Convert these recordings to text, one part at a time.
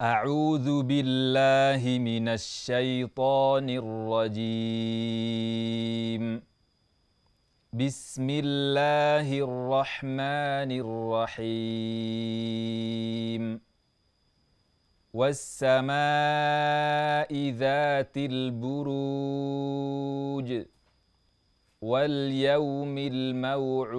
أعوذ بالله من الشيطان الرجيم. بسم الله الرحمن الرحيم. والسماء ذات البروج واليوم الموعود.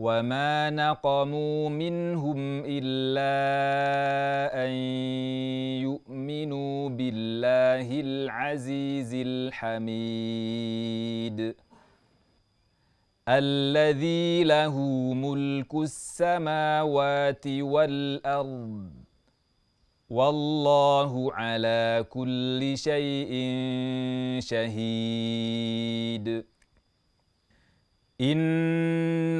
وما نقموا منهم الا ان يؤمنوا بالله العزيز الحميد الذي له ملك السماوات والارض والله على كل شيء شهيد ان